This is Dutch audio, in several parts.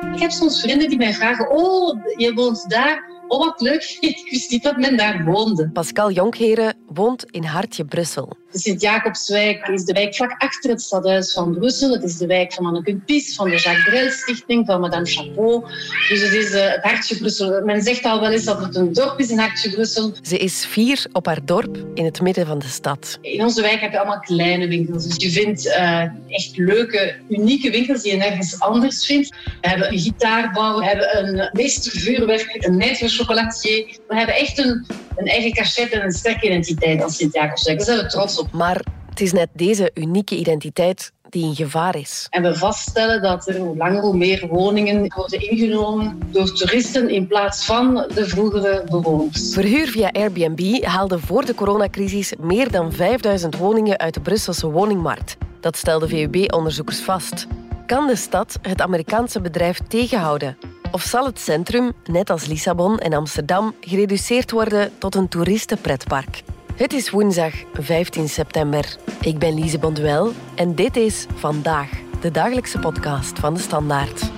Ik heb soms vrienden die mij vragen, oh, je woont daar. Oh, wat leuk. Ik wist niet dat men daar woonde. Pascal Jonkheren woont in Hartje, Brussel. De Sint-Jacobswijk is de wijk vlak achter het stadhuis van Brussel. Het is de wijk van Anneke Pies, van de Jacques Brel Stichting, van Madame Chapeau. Dus het is uh, het Hartje Brussel. Men zegt al wel eens dat het een dorp is in Hartje Brussel. Ze is vier op haar dorp in het midden van de stad. In onze wijk heb je allemaal kleine winkels. Dus je vindt uh, echt leuke, unieke winkels die je nergens anders vindt. We hebben een gitaarbouw, we hebben een meestervuurwerk, een chocolatier. We hebben echt een, een eigen cachet en een sterke identiteit als Sint-Jacobswijk. Daar zijn we trots op. Maar het is net deze unieke identiteit die in gevaar is. En we vaststellen dat er hoe langer hoe meer woningen worden ingenomen door toeristen in plaats van de vroegere bewoners. Verhuur via Airbnb haalde voor de coronacrisis meer dan 5000 woningen uit de Brusselse woningmarkt. Dat stelden VUB-onderzoekers vast. Kan de stad het Amerikaanse bedrijf tegenhouden? Of zal het centrum, net als Lissabon en Amsterdam, gereduceerd worden tot een toeristenpretpark? Het is woensdag 15 september. Ik ben Lise Bonduel en dit is Vandaag, de dagelijkse podcast van de Standaard.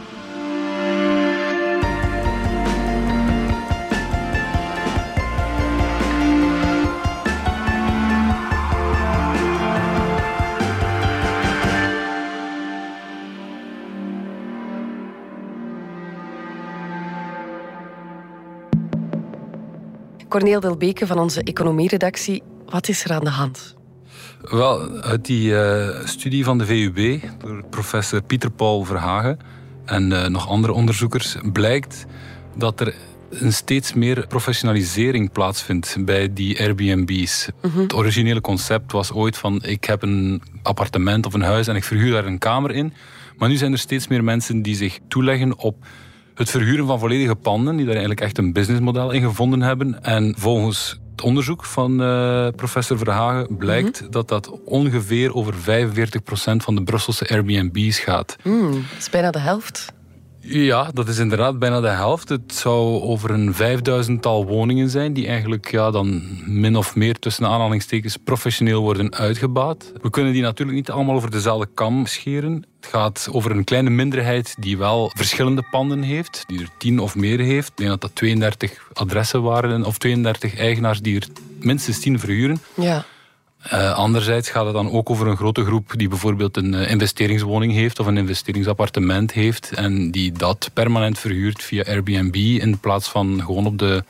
Corneel Delbeke van onze economieredactie. Wat is er aan de hand? Wel, uit die uh, studie van de VUB door professor Pieter Paul Verhagen en uh, nog andere onderzoekers blijkt dat er een steeds meer professionalisering plaatsvindt bij die Airbnb's. Mm Het originele concept was ooit van ik heb een appartement of een huis en ik verhuur daar een kamer in. Maar nu zijn er steeds meer mensen die zich toeleggen op het verhuren van volledige panden, die daar eigenlijk echt een businessmodel in gevonden hebben. En volgens het onderzoek van uh, professor Verhagen blijkt mhm. dat dat ongeveer over 45% van de Brusselse Airbnb's gaat. Mm, dat is bijna de helft. Ja, dat is inderdaad bijna de helft. Het zou over een vijfduizendtal woningen zijn die eigenlijk ja, dan min of meer tussen aanhalingstekens professioneel worden uitgebouwd. We kunnen die natuurlijk niet allemaal over dezelfde kam scheren. Het gaat over een kleine minderheid die wel verschillende panden heeft, die er tien of meer heeft. Ik denk dat dat 32 adressen waren of 32 eigenaars die er minstens tien verhuren. Ja. Uh, anderzijds gaat het dan ook over een grote groep die bijvoorbeeld een uh, investeringswoning heeft of een investeringsappartement heeft en die dat permanent verhuurt via Airbnb in plaats van gewoon op de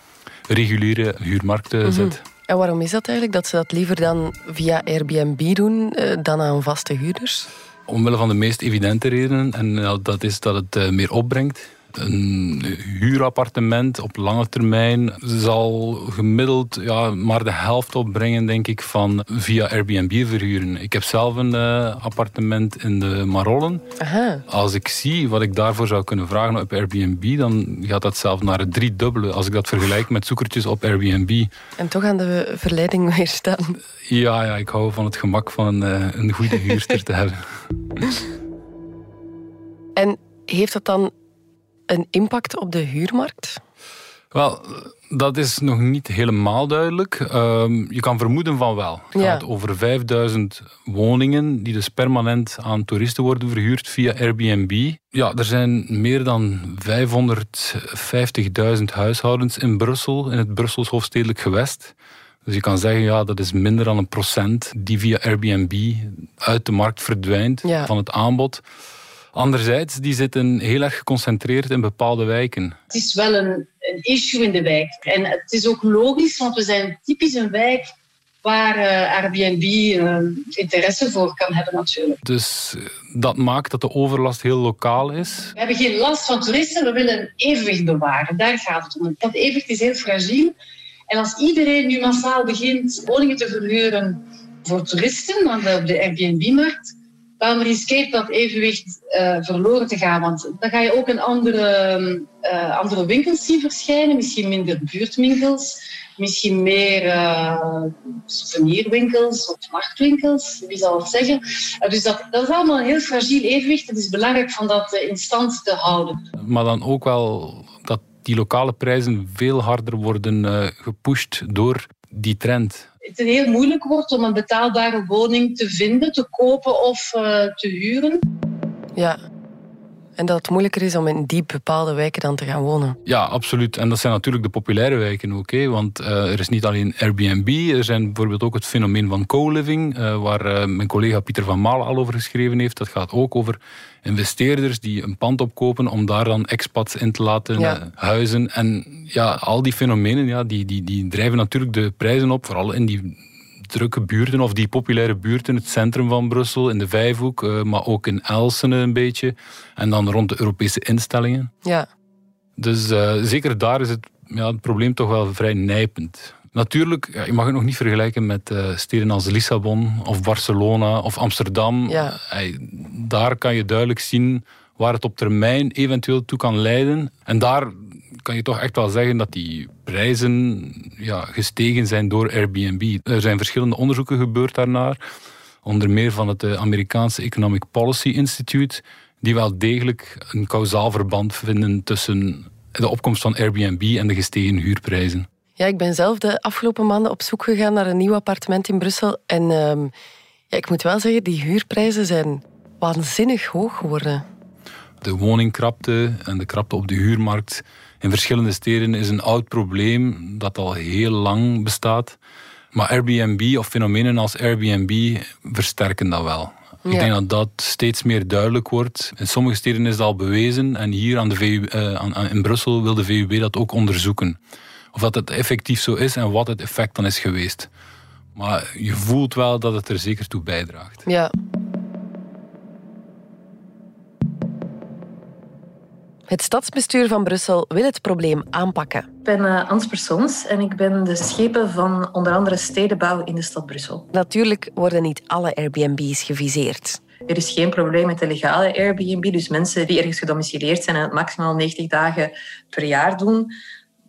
reguliere huurmarkt mm zet. En waarom is dat eigenlijk, dat ze dat liever dan via Airbnb doen uh, dan aan vaste huurders? Omwille van de meest evidente redenen en dat is dat het meer opbrengt. Een huurappartement op lange termijn zal gemiddeld ja, maar de helft opbrengen, denk ik, van via Airbnb verhuren. Ik heb zelf een uh, appartement in de Marollen. Aha. Als ik zie wat ik daarvoor zou kunnen vragen op Airbnb, dan gaat dat zelf naar het driedubbele als ik dat vergelijk met zoekertjes op Airbnb. En toch aan de verleiding weerstaan. Ja, ja ik hou van het gemak van een, uh, een goede huurster te hebben. En heeft dat dan een impact op de huurmarkt? Wel, dat is nog niet helemaal duidelijk. Ehm, je kan vermoeden van wel. Het gaat over 5000 woningen die dus permanent aan toeristen worden verhuurd via Airbnb. Ja, er zijn meer dan 550.000 huishoudens in Brussel, in het Brussels hoofdstedelijk gewest. Dus je kan zeggen, ja, dat is minder dan een procent die via Airbnb uit de markt verdwijnt van het aanbod. Anderzijds, die zitten heel erg geconcentreerd in bepaalde wijken. Het is wel een, een issue in de wijk. En het is ook logisch, want we zijn typisch een wijk waar uh, Airbnb uh, interesse voor kan hebben natuurlijk. Dus eh, dat maakt dat de overlast heel lokaal is? We hebben geen last van toeristen, we willen een evenwicht bewaren. Daar gaat het om. Dat evenwicht is heel fragiel. En als iedereen nu massaal begint woningen te verhuren voor toeristen op de Airbnb-markt, dan riskeert dat evenwicht uh, verloren te gaan. Want dan ga je ook een andere, uh, andere winkels zien verschijnen. Misschien minder buurtwinkels. Misschien meer uh, souvenirwinkels of nachtwinkels. Wie zal het zeggen? dus dat, dat is allemaal een heel fragiel evenwicht. Het is belangrijk van dat in stand te houden. Maar dan ook wel dat die lokale prijzen veel harder worden gepusht door die trend het heel moeilijk wordt om een betaalbare woning te vinden, te kopen of uh, te huren. Ja. En dat het moeilijker is om in die bepaalde wijken dan te gaan wonen. Ja, absoluut. En dat zijn natuurlijk de populaire wijken ook. Hè? Want eh, er is niet alleen Airbnb, er zijn bijvoorbeeld ook het fenomeen van co-living, uh, waar uh, mijn collega Pieter van Malen al over geschreven heeft. Dat gaat ook over investeerders die een pand opkopen om daar dan expats in te laten huizen. En ja, al die fenomenen ja, die, die, die drijven natuurlijk de prijzen op, vooral in die drukke buurten of die populaire buurten, het centrum van Brussel, in de Vijfhoek, uh, maar ook in Elsene een beetje. En dan rond de Europese instellingen. Ja. Dus uh, zeker daar is het, ja, het probleem toch wel vrij nijpend. Natuurlijk, ja, je mag het nog niet vergelijken met uh, steden als Lissabon of Barcelona of Amsterdam. Ja. daar kan je duidelijk zien waar het op termijn eventueel toe kan leiden. En daar kan je toch echt wel zeggen dat die prijzen ja, gestegen zijn door Airbnb. Er zijn verschillende onderzoeken gebeurd daarnaar. Onder meer van het eh, Amerikaanse Economic Policy Institute. Die wel degelijk een kausaal verband vinden tussen de opkomst van Airbnb en de gestegen huurprijzen. Ja, ik ben zelf de afgelopen maanden op zoek gegaan naar een nieuw appartement in Brussel. En uh, ja, ik moet wel zeggen, die huurprijzen zijn waanzinnig hoog geworden. De woningkrapte en de krapte op de huurmarkt in verschillende steden is een oud probleem dat al heel lang bestaat. Maar Airbnb of fenomenen als Airbnb versterken dat wel. Ik denk dat dat steeds meer duidelijk wordt. In sommige steden is dat al bewezen en hier aan de VU, uh, aan, in Brussel wil de VUB dat ook onderzoeken. Of dat het effectief zo is en wat het effect dan is geweest. Maar je voelt wel dat het er zeker toe bijdraagt. Ja. Het stadsbestuur van Brussel wil het probleem aanpakken. Ik ben uh, Ans Persoons en ik ben de schepen van onder andere stedenbouw in de stad Brussel. Natuurlijk worden niet alle Airbnb's geviseerd. Er is geen probleem met de legale Airbnb, dus mensen die ergens gedomicileerd zijn en het maximaal 90 dagen per jaar doen,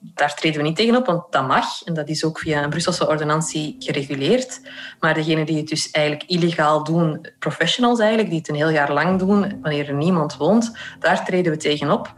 daar treden we niet tegen op, want dat mag. En dat is ook via een Brusselse ordonnantie gereguleerd. Maar degenen die het dus eigenlijk illegaal doen, professionals eigenlijk, die het een heel jaar lang doen, wanneer er niemand woont, daar treden we tegen op.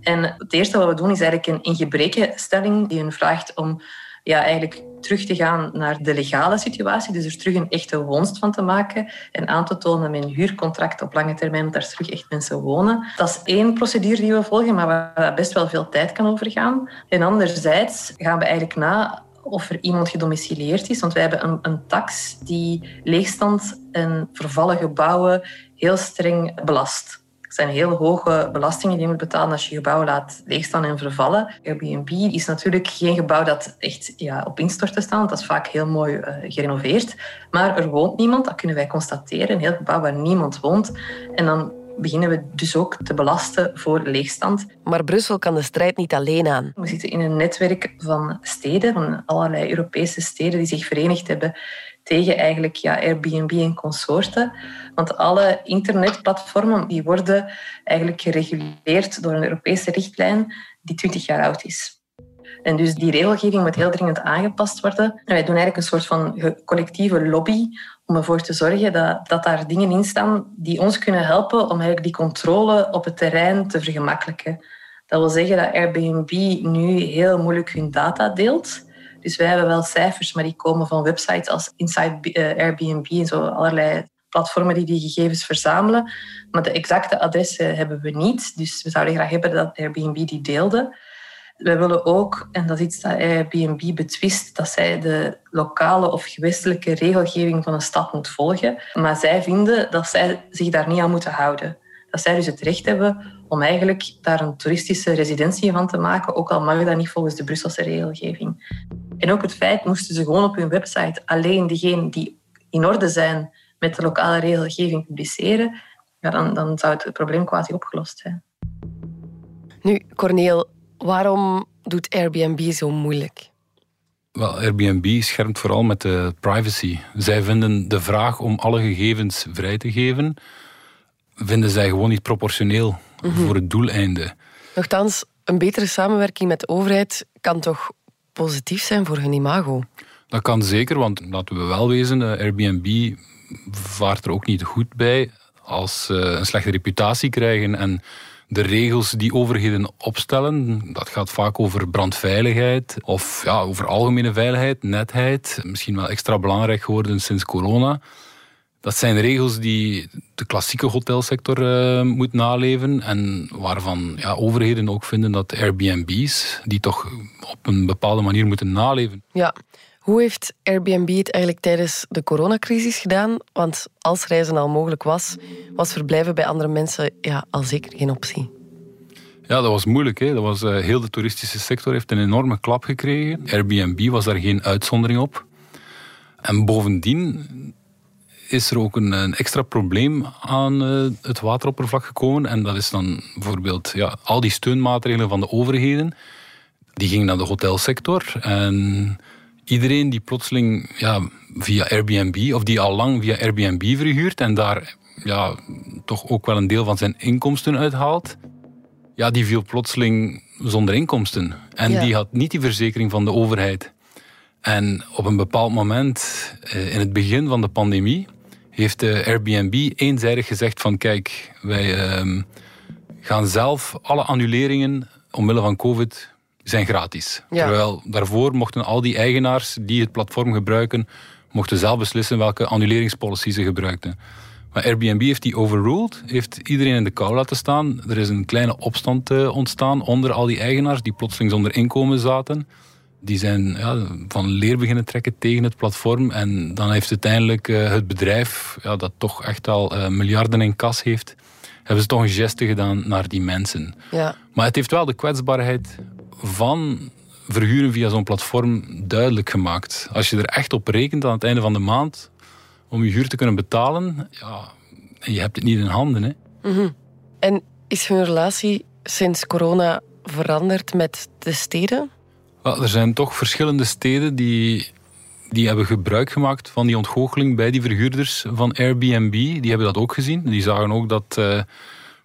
En het eerste wat we doen is eigenlijk een ingebrekenstelling die hen vraagt om ja, eigenlijk terug te gaan naar de legale situatie, dus er terug een echte woonst van te maken en aan te tonen met een huurcontract op lange termijn dat daar terug echt mensen wonen. Dat is één procedure die we volgen, maar waar best wel veel tijd kan overgaan. En anderzijds gaan we eigenlijk na of er iemand gedomicileerd is. Want wij hebben een, een tax die leegstand en vervallen gebouwen heel streng belast. Zijn heel hoge belastingen die je moet betalen als je gebouw laat leegstaan en vervallen. Airbnb is natuurlijk geen gebouw dat echt ja, op instorten staat. Dat is vaak heel mooi uh, gerenoveerd. Maar er woont niemand, dat kunnen wij constateren. Een heel gebouw waar niemand woont. En dan beginnen we dus ook te belasten voor leegstand. Maar Brussel kan de strijd niet alleen aan. We zitten in een netwerk van steden, van allerlei Europese steden die zich verenigd hebben tegen eigenlijk ja, Airbnb en consorten. Want alle internetplatformen die worden eigenlijk gereguleerd door een Europese richtlijn die 20 jaar oud is. En dus die regelgeving moet heel dringend aangepast worden. En wij doen eigenlijk een soort van collectieve lobby om ervoor te zorgen dat, dat daar dingen in staan die ons kunnen helpen om eigenlijk die controle op het terrein te vergemakkelijken. Dat wil zeggen dat Airbnb nu heel moeilijk hun data deelt. Dus wij hebben wel cijfers, maar die komen van websites als Inside eh, Airbnb en zo allerlei platformen die die gegevens verzamelen. Maar de exacte adressen hebben we niet. Dus we zouden graag hebben dat Airbnb die deelde. Wij willen ook, en dat is iets dat Airbnb betwist, dat zij de lokale of gewestelijke regelgeving van een stad moet volgen. Maar zij vinden dat zij zich daar niet aan moeten houden. Dat zij dus het recht hebben om eigenlijk daar een toeristische residentie van te maken, ook al mag dat niet volgens de Brusselse regelgeving. En ook het feit, moesten ze gewoon op hun website alleen diegenen die in orde zijn met de lokale regelgeving publiceren, ja, dan, dan zou het probleem quasi opgelost zijn. Nu, Corneel, waarom doet Airbnb zo moeilijk? Wel, Airbnb schermt vooral met de privacy. Zij vinden de vraag om alle gegevens vrij te geven, vinden zij gewoon niet proportioneel mhm. voor het doeleinde. Nochtans, een betere samenwerking met de overheid kan toch positief zijn voor hun imago? Dat kan zeker, want laten we wel wezen, eh, Airbnb vaart er ook niet goed bij als ze een slechte reputatie krijgen en de regels die overheden opstellen, dat gaat vaak over brandveiligheid of ja, over algemene veiligheid, netheid, misschien wel extra belangrijk geworden sinds corona. Dat zijn regels die de klassieke hotelsector uh, moet naleven en waarvan ja, overheden ook vinden dat Airbnb's die toch op een bepaalde manier moeten naleven. Ja, hoe heeft Airbnb het eigenlijk tijdens de coronacrisis gedaan? Want als reizen al mogelijk was, was verblijven bij andere mensen ja, al zeker geen optie. Ja, dat was moeilijk. Hè. Dat was, uh, heel de toeristische sector heeft een enorme klap gekregen. Airbnb was daar geen uitzondering op. En bovendien is er ook een, een extra probleem aan uh, het wateroppervlak gekomen. En dat is dan bijvoorbeeld ja, al die steunmaatregelen van de overheden. Die gingen naar de hotelsector. En iedereen die plotseling ja, via Airbnb, of die al lang via Airbnb verhuurt en daar ja, toch ook wel een deel van zijn inkomsten uithaalt, ja, die viel plotseling zonder inkomsten. En die had niet die verzekering van de overheid. En op een bepaald moment, eh, in het begin van de pandemie, heeft de Airbnb eenzijdig gezegd van kijk, wij ehm, gaan zelf alle annuleringen omwille van COVID zijn gratis. Terwijl daarvoor mochten al die eigenaars die het platform gebruiken, mochten zelf beslissen welke annuleringspolicy ze gebruikten. Maar Airbnb heeft die overruled, heeft iedereen in de kou laten staan. Er is een kleine opstand uh, ontstaan onder al die eigenaars die plotseling zonder inkomen zaten. Die zijn ja, van leer beginnen trekken tegen het platform. En dan heeft uiteindelijk uh, het bedrijf, ja, dat toch echt al uh, miljarden in kas heeft, hebben ze toch een geste gedaan naar die mensen. Ja. Maar het heeft wel de kwetsbaarheid van verhuren via zo'n platform duidelijk gemaakt. Als je er echt op rekent aan het einde van de maand om je huur te kunnen betalen, ja, je hebt het niet in handen. Hè. Mm En is hun relatie sinds corona veranderd met de steden? Er zijn toch verschillende steden die, die hebben gebruik gemaakt van die ontgoocheling bij die verhuurders van Airbnb. Die hebben dat ook gezien. Die zagen ook dat uh,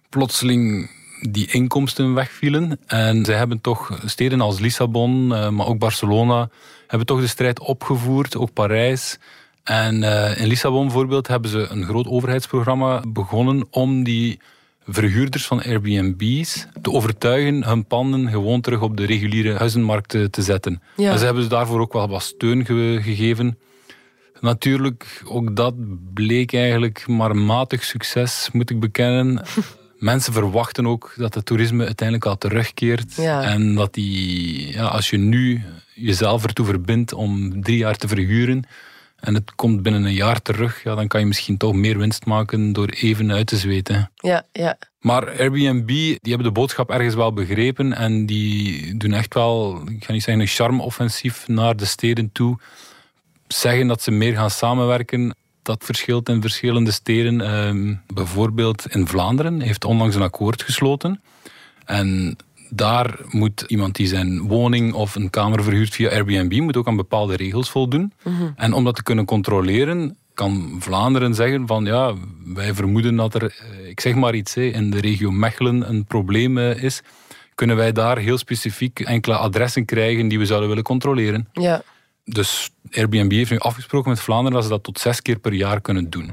plotseling die inkomsten wegvielen. En zij hebben toch steden als Lissabon, uh, maar ook Barcelona, hebben toch de strijd opgevoerd, ook Parijs. En uh, in Lissabon bijvoorbeeld hebben ze een groot overheidsprogramma begonnen om die verhuurders van Airbnb's te overtuigen hun panden gewoon terug op de reguliere huizenmarkt te, te zetten. Ja. En ze hebben daarvoor ook wel wat steun ge gegeven. Natuurlijk, ook dat bleek eigenlijk maar matig succes, moet ik bekennen. Mensen verwachten ook dat het toerisme uiteindelijk al terugkeert. Ja. En dat die, ja, als je nu jezelf ertoe verbindt om drie jaar te verhuren, en het komt binnen een jaar terug, ja, dan kan je misschien toch meer winst maken door even uit te zweten. Ja, ja. Maar Airbnb, die hebben de boodschap ergens wel begrepen en die doen echt wel, ik ga niet zeggen een charme-offensief naar de steden toe. Zeggen dat ze meer gaan samenwerken. Dat verschilt in verschillende steden. Ehm, bijvoorbeeld in Vlaanderen heeft onlangs een akkoord gesloten. En daar moet iemand die zijn woning of een kamer verhuurt via Airbnb, moet ook aan bepaalde regels voldoen. Mhm. En om dat te kunnen controleren, kan Vlaanderen zeggen van ja, wij vermoeden dat er, eh, ik zeg maar iets, in de regio Mechelen een probleem eh, is. Kunnen wij daar heel specifiek enkele adressen krijgen die we zouden willen controleren? Ja. Dus Airbnb heeft nu afgesproken met Vlaanderen dat ze dat tot zes keer per jaar kunnen doen.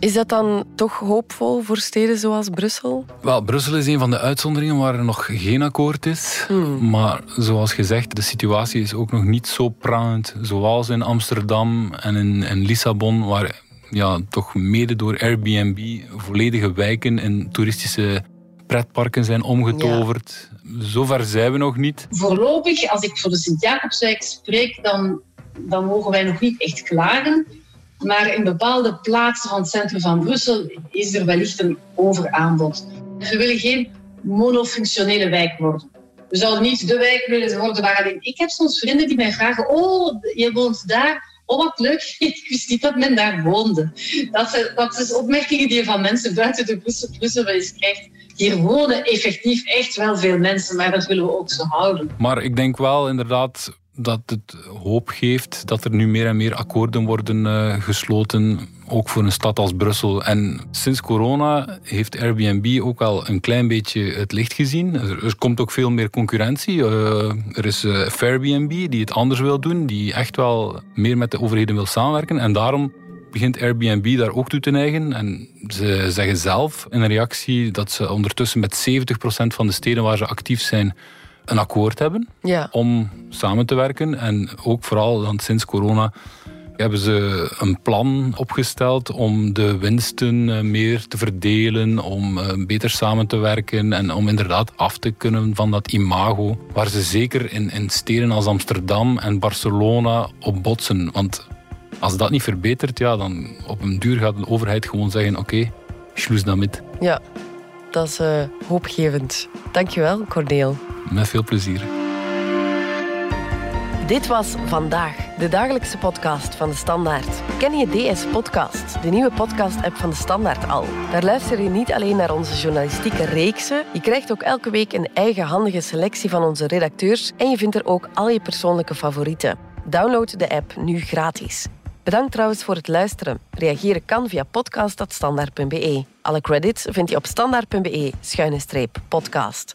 Is dat dan toch hoopvol voor steden zoals Brussel? Wel, Brussel is een van de uitzonderingen waar er nog geen akkoord is. Hmm. Maar zoals gezegd, de situatie is ook nog niet zo prangend zoals in Amsterdam en in, in Lissabon, waar ja, toch mede door Airbnb volledige wijken in toeristische pretparken zijn omgetoverd. Ja. Zover zijn we nog niet. Voorlopig, als ik voor de Sint-Jacobswijk spreek, dan, dan mogen wij nog niet echt klagen. Maar in bepaalde plaatsen van het centrum van Brussel is er wellicht een overaanbod. We willen geen monofunctionele wijk worden. We zouden niet de wijk willen worden waar alleen... Ik heb soms vrienden die mij vragen, oh, je woont daar. Oh, wat leuk. Ik wist niet dat men daar woonde. Dat, zijn, dat opmerkingen die je van mensen buiten de Brussel, Brussel wel eens krijgt. Hier wonen effectief echt wel veel mensen, maar dat willen we ook zo houden. Maar ik denk wel inderdaad dat het hoop geeft dat er nu meer en meer akkoorden worden uh, gesloten, ook voor een stad als Brussel. En sinds corona heeft Airbnb ook al een klein beetje het licht gezien. Er, komt ook veel meer concurrentie. Uh, er is Fairbnb die het anders wil doen, die echt wel meer met de overheden wil samenwerken. En daarom begint Airbnb daar ook toe te neigen. En ze zeggen zelf in een reactie dat ze ondertussen met 70% van de steden waar ze actief zijn een akkoord hebben ja. om samen te werken. En ook vooral dan sinds corona hebben ze een plan opgesteld om de winsten eh, meer te verdelen, om eh, beter samen te werken en om inderdaad af te kunnen van dat imago waar ze zeker in, in steden als Amsterdam en Barcelona op botsen. Want als dat niet verbetert, ja, dan op een duur gaat de overheid gewoon zeggen oké, okay, schloes damit. Ja, dat is uh, hoopgevend. Dankjewel, Corneel. Met veel plezier. Dit was Vandaag, de dagelijkse podcast van de Standaard. Ken je DS Podcast, de nieuwe podcast-app van de Standaard al? Daar luister je niet alleen naar onze journalistieke reeksen, je krijgt ook elke week een eigen handige selectie van onze redacteurs en je vindt er ook al je persoonlijke favorieten. Download de app nu gratis. Bedankt trouwens voor het luisteren. Reageren kan via podcast.standaard.be. Alle credits vind je op standaard.be-podcast.